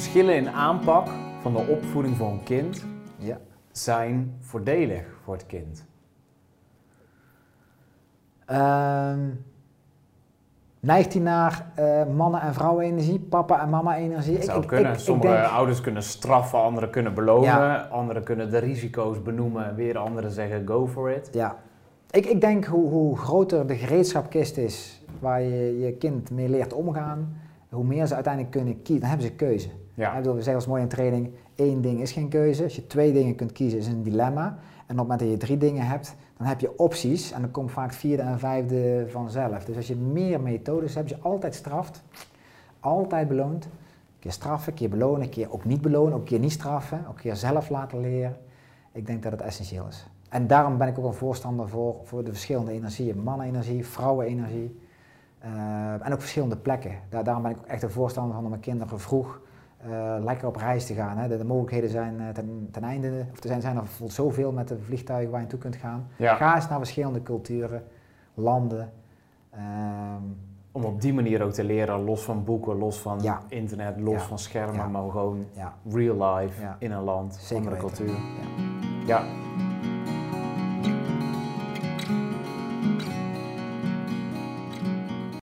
verschillen in aanpak van de opvoeding van een kind Ja. zijn voordelig voor het kind? Ehm, neigt hij naar eh, mannen- en vrouwen-energie, papa- en mama-energie? Het zou kunnen. Sommige denk- ouders kunnen straffen, anderen kunnen belonen, Ja. anderen kunnen de risico's benoemen, weer anderen zeggen go for it. Ja. Ik, ik denk hoe, hoe groter de gereedschapkist is waar je je kind mee leert omgaan, hoe meer ze uiteindelijk kunnen kiezen. Dan hebben ze keuze. Ja. Ik bedoel, we zeggen als mooi in training, één ding is geen keuze. Als je twee dingen kunt kiezen is een dilemma. En op het moment dat je drie dingen hebt, dan heb je opties. En dan komt vaak vierde en vijfde vanzelf. Dus als je meer methodes hebt, je altijd straft, altijd beloont. Een keer straffen, een keer belonen, een keer ook niet belonen, ook een keer niet straffen, ook een keer zelf laten leren. Ik denk dat het essentieel is. En daarom ben ik ook een voorstander voor, voor de verschillende energieën. Mannenenergie, vrouwenenergie. Eh, en ook verschillende plekken. Daar, daarom ben ik ook echt een voorstander van om mijn kinderen vroeg eh, lekker op reis te gaan. Hè. De, de mogelijkheden zijn eh, ten, ten einde, of er zijn, zijn er zoveel met de vliegtuigen waar je naartoe kunt gaan. Ja. Ga eens naar verschillende culturen, landen. Ehm, Om op die manier ook te leren, los van boeken, los van Ja. internet, los Ja. van schermen, maar gewoon ja, real life in een land, Zeker andere cultuur. ja. Ja,